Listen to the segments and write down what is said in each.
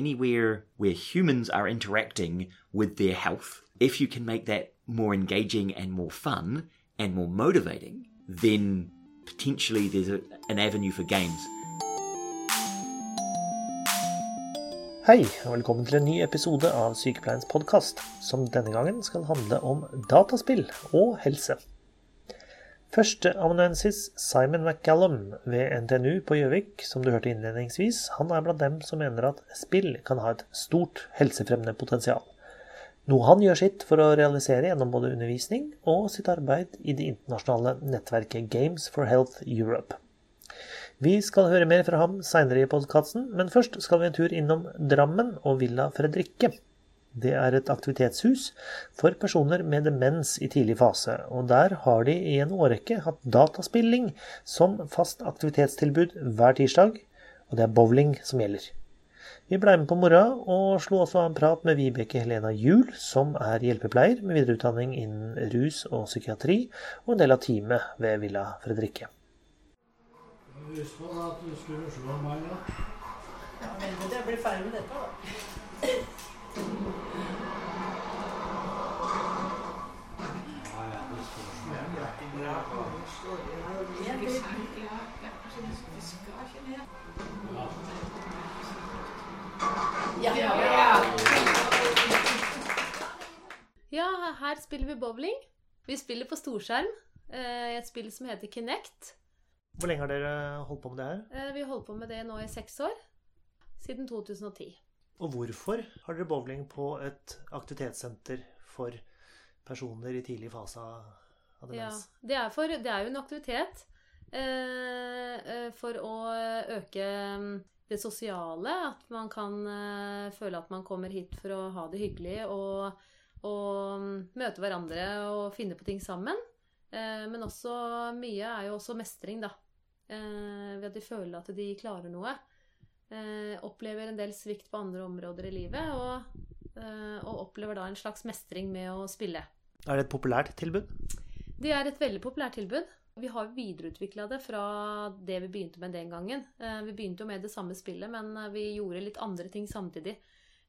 anywhere where humans are interacting with their health, if you can make that more engaging and more fun and more motivating, then potentially there's a, an avenue for games. Episode Sykepleiens som denne gangen skal handle om dataspill og helse. Førsteamanuensis Simon McCallum ved NTNU på Gjøvik, som du hørte innledningsvis, han er blant dem som mener at spill kan ha et stort helsefremmende potensial. Noe han gjør sitt for å realisere gjennom både undervisning og sitt arbeid i det internasjonale nettverket Games for Health Europe. Vi skal høre mer fra ham seinere i podkasten, men først skal vi en tur innom Drammen og Villa Fredrikke. Det er et aktivitetshus for personer med demens i tidlig fase, og der har de i en årrekke hatt dataspilling som fast aktivitetstilbud hver tirsdag, og det er bowling som gjelder. Vi blei med på moroa og slo også av en prat med Vibeke Helena Juel, som er hjelpepleier med videreutdanning innen rus og psykiatri, og en del av teamet ved Villa Fredrikke. Husk på at du skulle slå meg, da. Ja, men jeg blir ferdig med dette, da. Ja, her spiller vi bowling. Vi spiller på storskjerm. i Et spill som heter Kinect. Hvor lenge har dere holdt på med det her? Vi Vi holder på med det nå i seks år. Siden 2010. Og hvorfor har dere bowling på et aktivitetssenter for personer i tidlig fase av demens? Ja, det er, for, det er jo en aktivitet eh, eh, for å øke mm, det sosiale. At man kan eh, føle at man kommer hit for å ha det hyggelig og, og mm, møte hverandre og finne på ting sammen. Eh, men også mye er jo også mestring, da. Eh, ved at de føler at de klarer noe. Eh, opplever en del svikt på andre områder i livet, og, eh, og opplever da en slags mestring med å spille. Er det et populært tilbud? Det er et veldig populært tilbud. Vi har videreutvikla det fra det vi begynte med den gangen. Eh, Vi begynte jo med det samme spillet, men vi gjorde litt andre ting samtidig.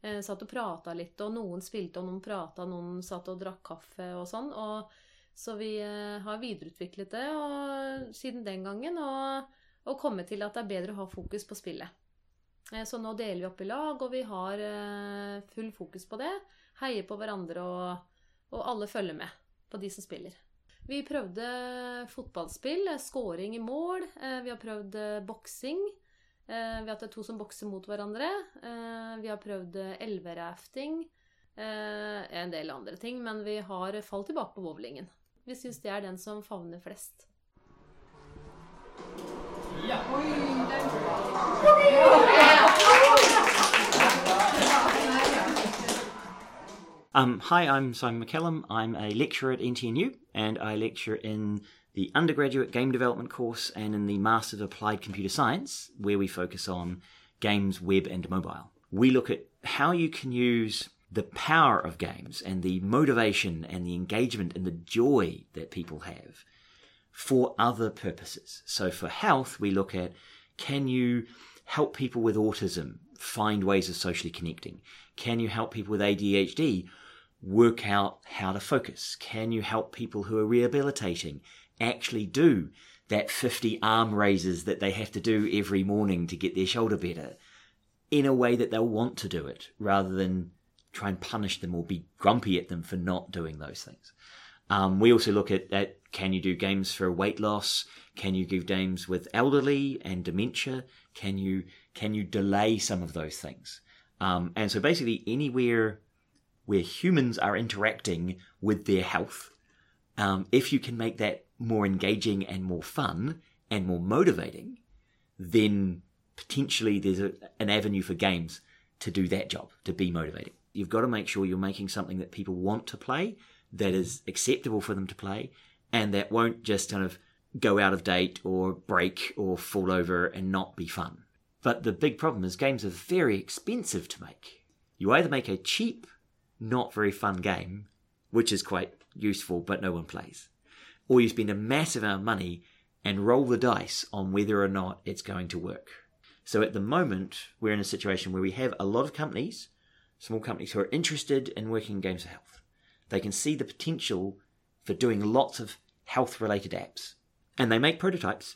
Satt og prata litt, og noen spilte, og noen prata, noen satt og drakk kaffe og sånn. Og, så vi har videreutviklet det og, siden den gangen, og, og kommet til at det er bedre å ha fokus på spillet. Eh, Så nå deler vi opp i lag, og vi har eh, full fokus på det. Heier på hverandre, og, og alle følger med på de som spiller. Vi prøvde fotballspill, eh, scoring i mål. eh, Vi har prøvd boksing. eh, Vi har hatt to som bokser mot hverandre. eh, Vi har prøvd eh, elverafting. En del andre ting, men vi har falt tilbake på bowlingen. Vi syns det er den som favner flest. Um, hi, I'm Simon McCallum. I'm a lecturer at NTNU, and I lecture in the undergraduate game development course and in the Master of Applied Computer Science, where we focus on games, web, and mobile. We look at how you can use the power of games and the motivation and the engagement and the joy that people have for other purposes. So, for health, we look at can you help people with autism find ways of socially connecting? Can you help people with ADHD work out how to focus? Can you help people who are rehabilitating actually do that 50 arm raises that they have to do every morning to get their shoulder better in a way that they'll want to do it rather than try and punish them or be grumpy at them for not doing those things? Um, we also look at, at can you do games for weight loss? Can you give games with elderly and dementia? Can you can you delay some of those things? Um, and so basically anywhere where humans are interacting with their health, um, if you can make that more engaging and more fun and more motivating, then potentially there's a, an avenue for games to do that job, to be motivating. You've got to make sure you're making something that people want to play, that is acceptable for them to play, and that won't just kind of go out of date or break or fall over and not be fun. But the big problem is games are very expensive to make. You either make a cheap, not very fun game, which is quite useful but no one plays, or you spend a massive amount of money and roll the dice on whether or not it's going to work. So at the moment, we're in a situation where we have a lot of companies, small companies, who are interested in working in games of health. They can see the potential for doing lots of health related apps. And they make prototypes.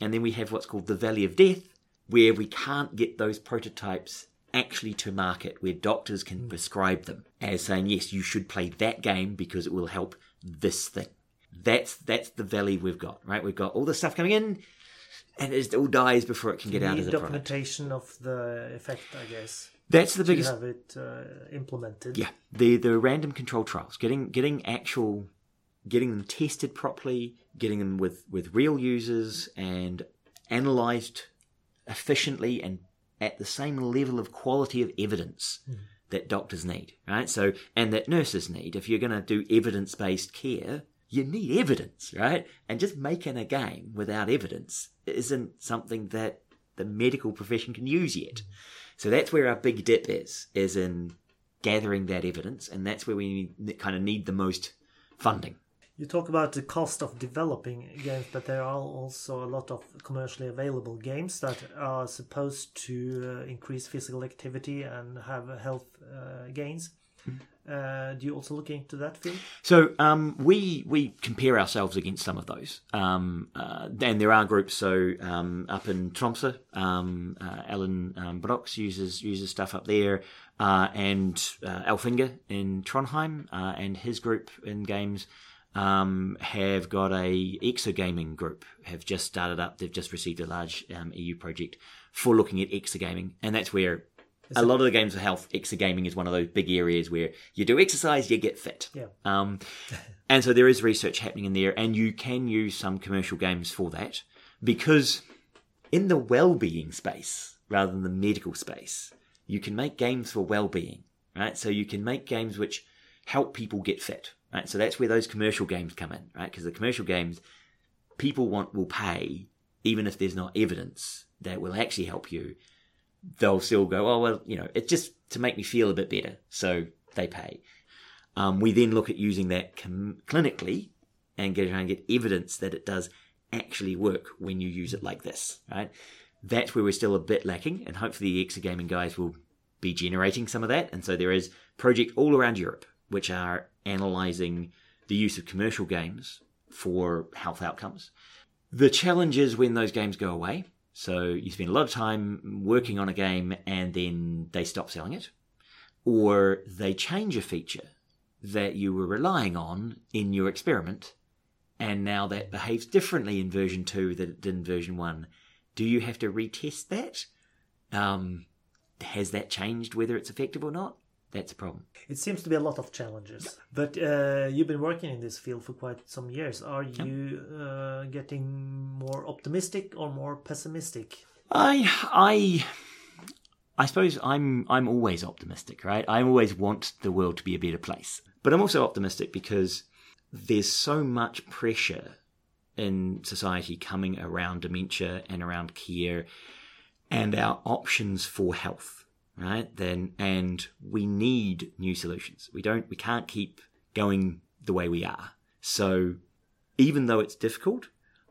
And then we have what's called the Valley of Death, where we can't get those prototypes actually to market, where doctors can prescribe them as saying, yes, you should play that game because it will help this thing. That's that's the valley we've got, right? We've got all the stuff coming in, and it all dies before it can get out Need the a product. documentation of the effect, I guess, That's the to biggest have it uh, implemented. Yeah, the the random control trials, getting getting actual, getting them tested properly, getting them with with real users and analyzed efficiently and at the same level of quality of evidence hmm. that doctors need, right? So and that nurses need. If you're going to do evidence based care, you need evidence, right? And just making a game without evidence isn't something that the medical profession can use yet. Hmm. So that's where our big dip is, is in gathering that evidence, and that's where we kind of need the most funding. You talk about the cost of developing games, but there are also a lot of commercially available games that are supposed to uh, increase physical activity and have health uh, gains. Uh, do you also look into that field? So um, we we compare ourselves against some of those, um, uh, and there are groups. So um, up in Tromsø, um, uh, Alan um, Brox uses uses stuff up there, uh, and uh, Alf Inge in Trondheim uh, and his group in games um, have got a exergaming group. Have just started up. They've just received a large um, EU project for looking at exergaming, and that's where. A lot of the games of health, exergaming is one of those big areas where you do exercise, you get fit. Yeah. Um, and so there is research happening in there, and you can use some commercial games for that because in the well-being space rather than the medical space, you can make games for well-being, right? So you can make games which help people get fit, right? So that's where those commercial games come in, right? Because the commercial games, people want will pay even if there's not evidence that will actually help you. They'll still go, oh well, you know, it's just to make me feel a bit better, so they pay. Um, we then look at using that com- clinically and get, try and get evidence that it does actually work when you use it like this, right? That's where we're still a bit lacking, and hopefully the Exergaming guys will be generating some of that. And so there is project all around Europe which are analysing the use of commercial games for health outcomes. The challenge is when those games go away. So you spend a lot of time working on a game and then they stop selling it, or they change a feature that you were relying on in your experiment, and now that behaves differently in version 2 than it did in version 1. Do you have to retest that? Um, has that changed whether it's effective or not? That's a problem. It seems to be a lot of challenges. But uh, you've been working in this field for quite some years. Are you uh, getting more optimistic or more pessimistic? I I I suppose I'm I'm always optimistic, right? I always want the world to be a better place. But I'm also optimistic because there's so much pressure in society coming around dementia and around care and our options for health, right? Then and we need new solutions. We don't we can't keep going the way we are. So even though it's difficult,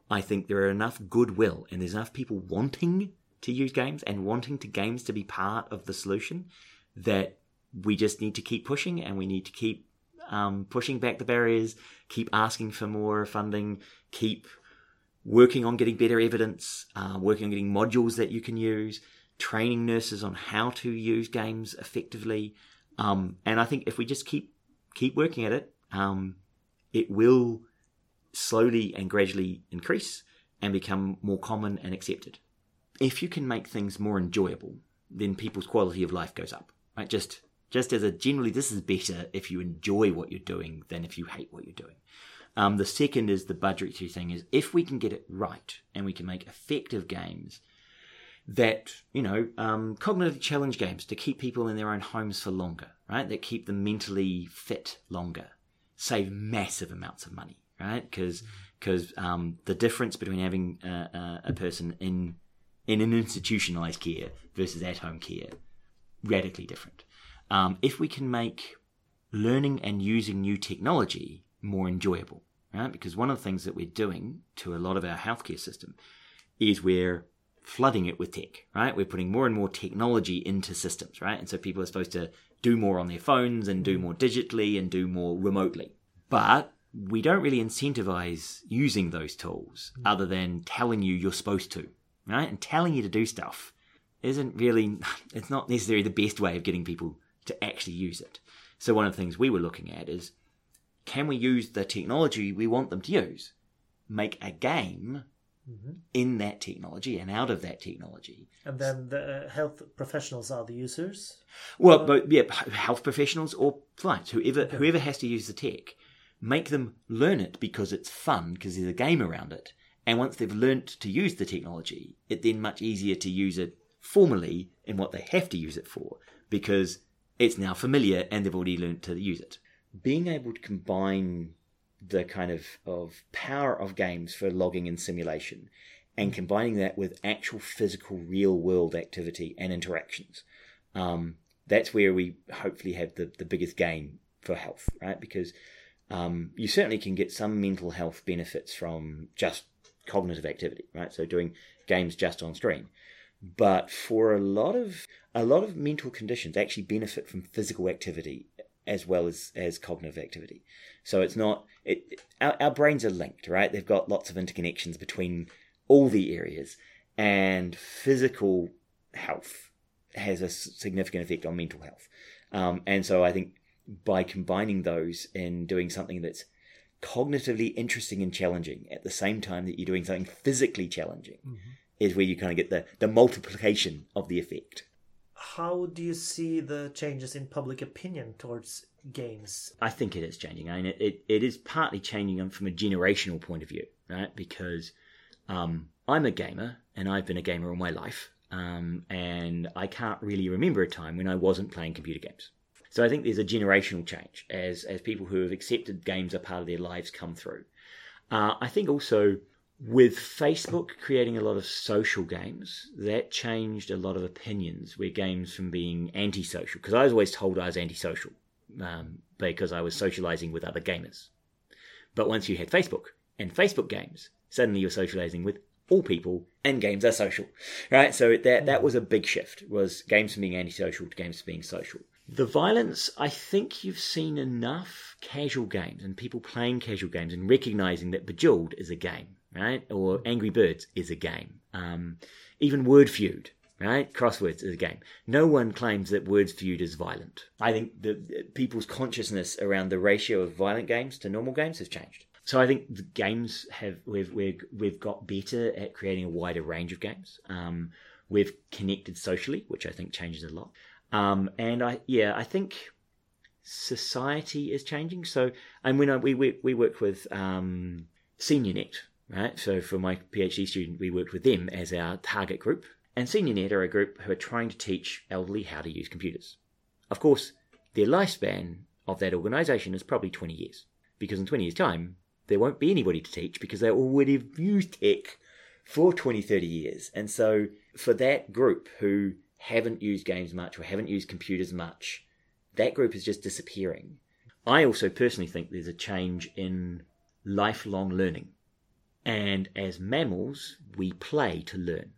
I think there are enough goodwill and there's enough people wanting to use games and wanting to games to be part of the solution that we just need to keep pushing and we need to keep um, pushing back the barriers, keep asking for more funding, keep working on getting better evidence, uh, working on getting modules that you can use, training nurses on how to use games effectively. Um, and I think if we just keep keep working at it, um, it will slowly and gradually increase and become more common and accepted. If you can make things more enjoyable, then people's quality of life goes up. Right? Just just as a generally, this is better if you enjoy what you're doing than if you hate what you're doing. Um, the second is the budgetary thing is if we can get it right and we can make effective games that you know um, cognitive challenge games to keep people in their own homes for longer, right? That keep them mentally fit longer, save massive amounts of money, right? Because because um, the difference between having uh, a person in in an institutionalized care versus at home care radically different. Um, if we can make learning and using new technology more enjoyable, right? Because one of the things that we're doing to a lot of our healthcare system is we're flooding it with tech, right? We're putting more and more technology into systems, right? And so people are supposed to do more on their phones and do mm. more digitally and do more remotely. But we don't really incentivize using those tools mm. other than telling you you're supposed to, right? And telling you to do stuff isn't really, it's not necessarily the best way of getting people to actually use it. So one of the things we were looking at is can we use the technology we want them to use? Make a game in that technology and out of that technology. And then the uh, health professionals are the users. Well, but yeah, health professionals or clients, whoever whoever has to use the tech, make them learn it because it's fun because there's a game around it. And once they've learnt to use the technology, it then much easier to use it formally in what they have to use it for because it's now familiar and they've already learnt to use it. Being able to combine the kind of, of power of games for logging and simulation and combining that with actual physical real world activity and interactions. Um, that's where we hopefully have the, the biggest gain for health right? Because um, you certainly can get some mental health benefits from just cognitive activity right? So doing games just on screen. But for a lot of a lot of mental conditions actually benefit from physical activity as well as as cognitive activity. So it's not it, our, our brains are linked right? They've got lots of interconnections between all the areas and physical health has a significant effect on mental health. Um, and so i think by combining those and doing something that's cognitively interesting and challenging at the same time that you're doing something physically challenging is where you kind of get the, the multiplication of the effect How do you see the changes in public opinion towards games? I think it is changing. I mean, it, it, it is partly changing from a generational point of view, right? Because um, I'm a gamer and I've been a gamer all my life. Um, and I can't really remember a time when I wasn't playing computer games. So I think there's a generational change as, as people who have accepted games are part of their lives come through. Uh, I think also with Facebook creating a lot of social games, that changed a lot of opinions where games from being antisocial, because I was always told I was antisocial um, because I was socializing with other gamers. But once you had Facebook and Facebook games, suddenly you're socializing with all people, and games are social, right? So that that was a big shift. Was games from being antisocial to games from being social. The violence, I think you've seen enough casual games and people playing casual games and recognizing that Bejeweled is a game, right? Or Angry Birds is a game. Um, even Wordfeud, right? Crosswords is a game. No one claims that Words Feud is violent. I think the people's consciousness around the ratio of violent games to normal games has changed. So I think the games have we've we've we've got better at creating a wider range of games. Um, we've connected socially, which I think changes a lot. Um, and I yeah I think society is changing. So and when I, we we we work with um, SeniorNet, right? So for my PhD student, we worked with them as our target group. And senior SeniorNet are a group who are trying to teach elderly how to use computers. Of course, their lifespan of that organisation is probably 20 years, because in 20 years' time, there won't be anybody to teach because they already have used tech for 20, 30 years. And so for that group who haven't used games much or haven't used computers much, that group is just disappearing. I also personally think there's a change in lifelong learning. And as mammals, we play to learn.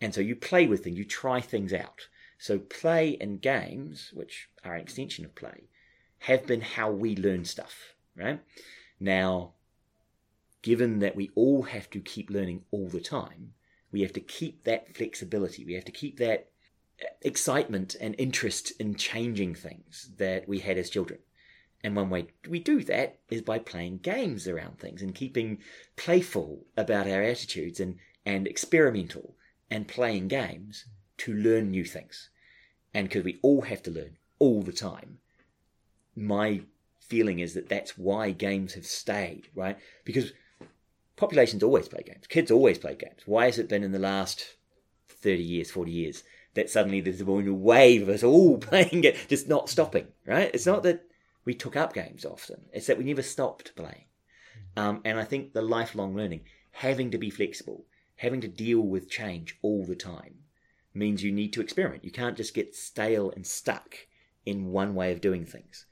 And so you play with things, you try things out. So play and games, which are an extension of play, have been how we learn stuff, right? Now, given that we all have to keep learning all the time, we have to keep that flexibility. We have to keep that uh, excitement and interest in changing things that we had as children. And one way we do that is by playing games around things and keeping playful about our attitudes and, and experimental and playing games to learn new things. And because we all have to learn all the time, my feeling is that that's why games have stayed, right? Because populations always play games. Kids always play games. Why has it been in the last 30 years, 40 years that suddenly there's a wave of us all playing it, just not stopping, right? It's not that we took up games often, it's that we never stopped playing. Um, and I think the lifelong learning, having to be flexible, having to deal with change all the time, means you need to experiment. You can't just get stale and stuck in one way of doing things.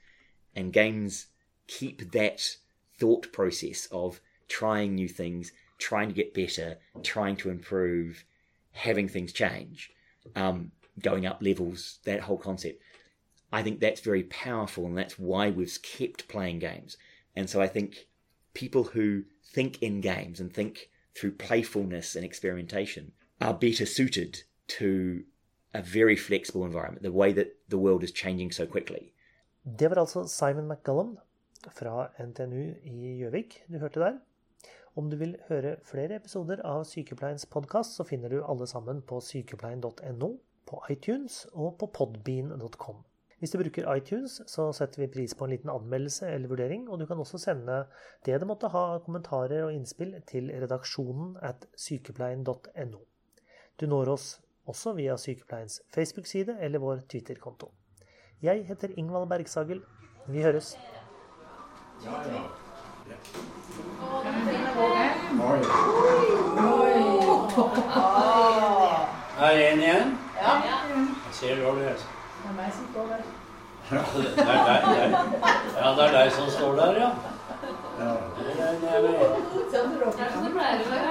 And games keep that thought process of trying new things, trying to get better, trying to improve, having things change, um, going up levels, that whole concept. I think that's very powerful, and that's why we've kept playing games. And so I think people who think in games and think through playfulness and experimentation are better suited to a very flexible environment, the way that the world is changing so quickly. Det var altså Simon McGullum fra NTNU i Gjøvik du hørte der. Om du vil høre flere episoder av Sykepleiens podkast, så finner du alle sammen på sykepleien.no, på iTunes og på podbean.com. Hvis du bruker iTunes, så setter vi pris på en liten anmeldelse eller vurdering, og du kan også sende det du måtte ha av kommentarer og innspill til redaksjonen at sykepleien.no. Du når oss også via Sykepleiens Facebook-side eller vår Twitter-konto. Jeg heter Ingvald Bergsagel. Vi høres. Er det en igjen? Ja. Jeg ser dårlig. altså. Det det er meg som står der. Ja, det er deg, det er. Ja, det er deg som står der, ja. ja. Er, det er, det er. Sånn det pleier å være.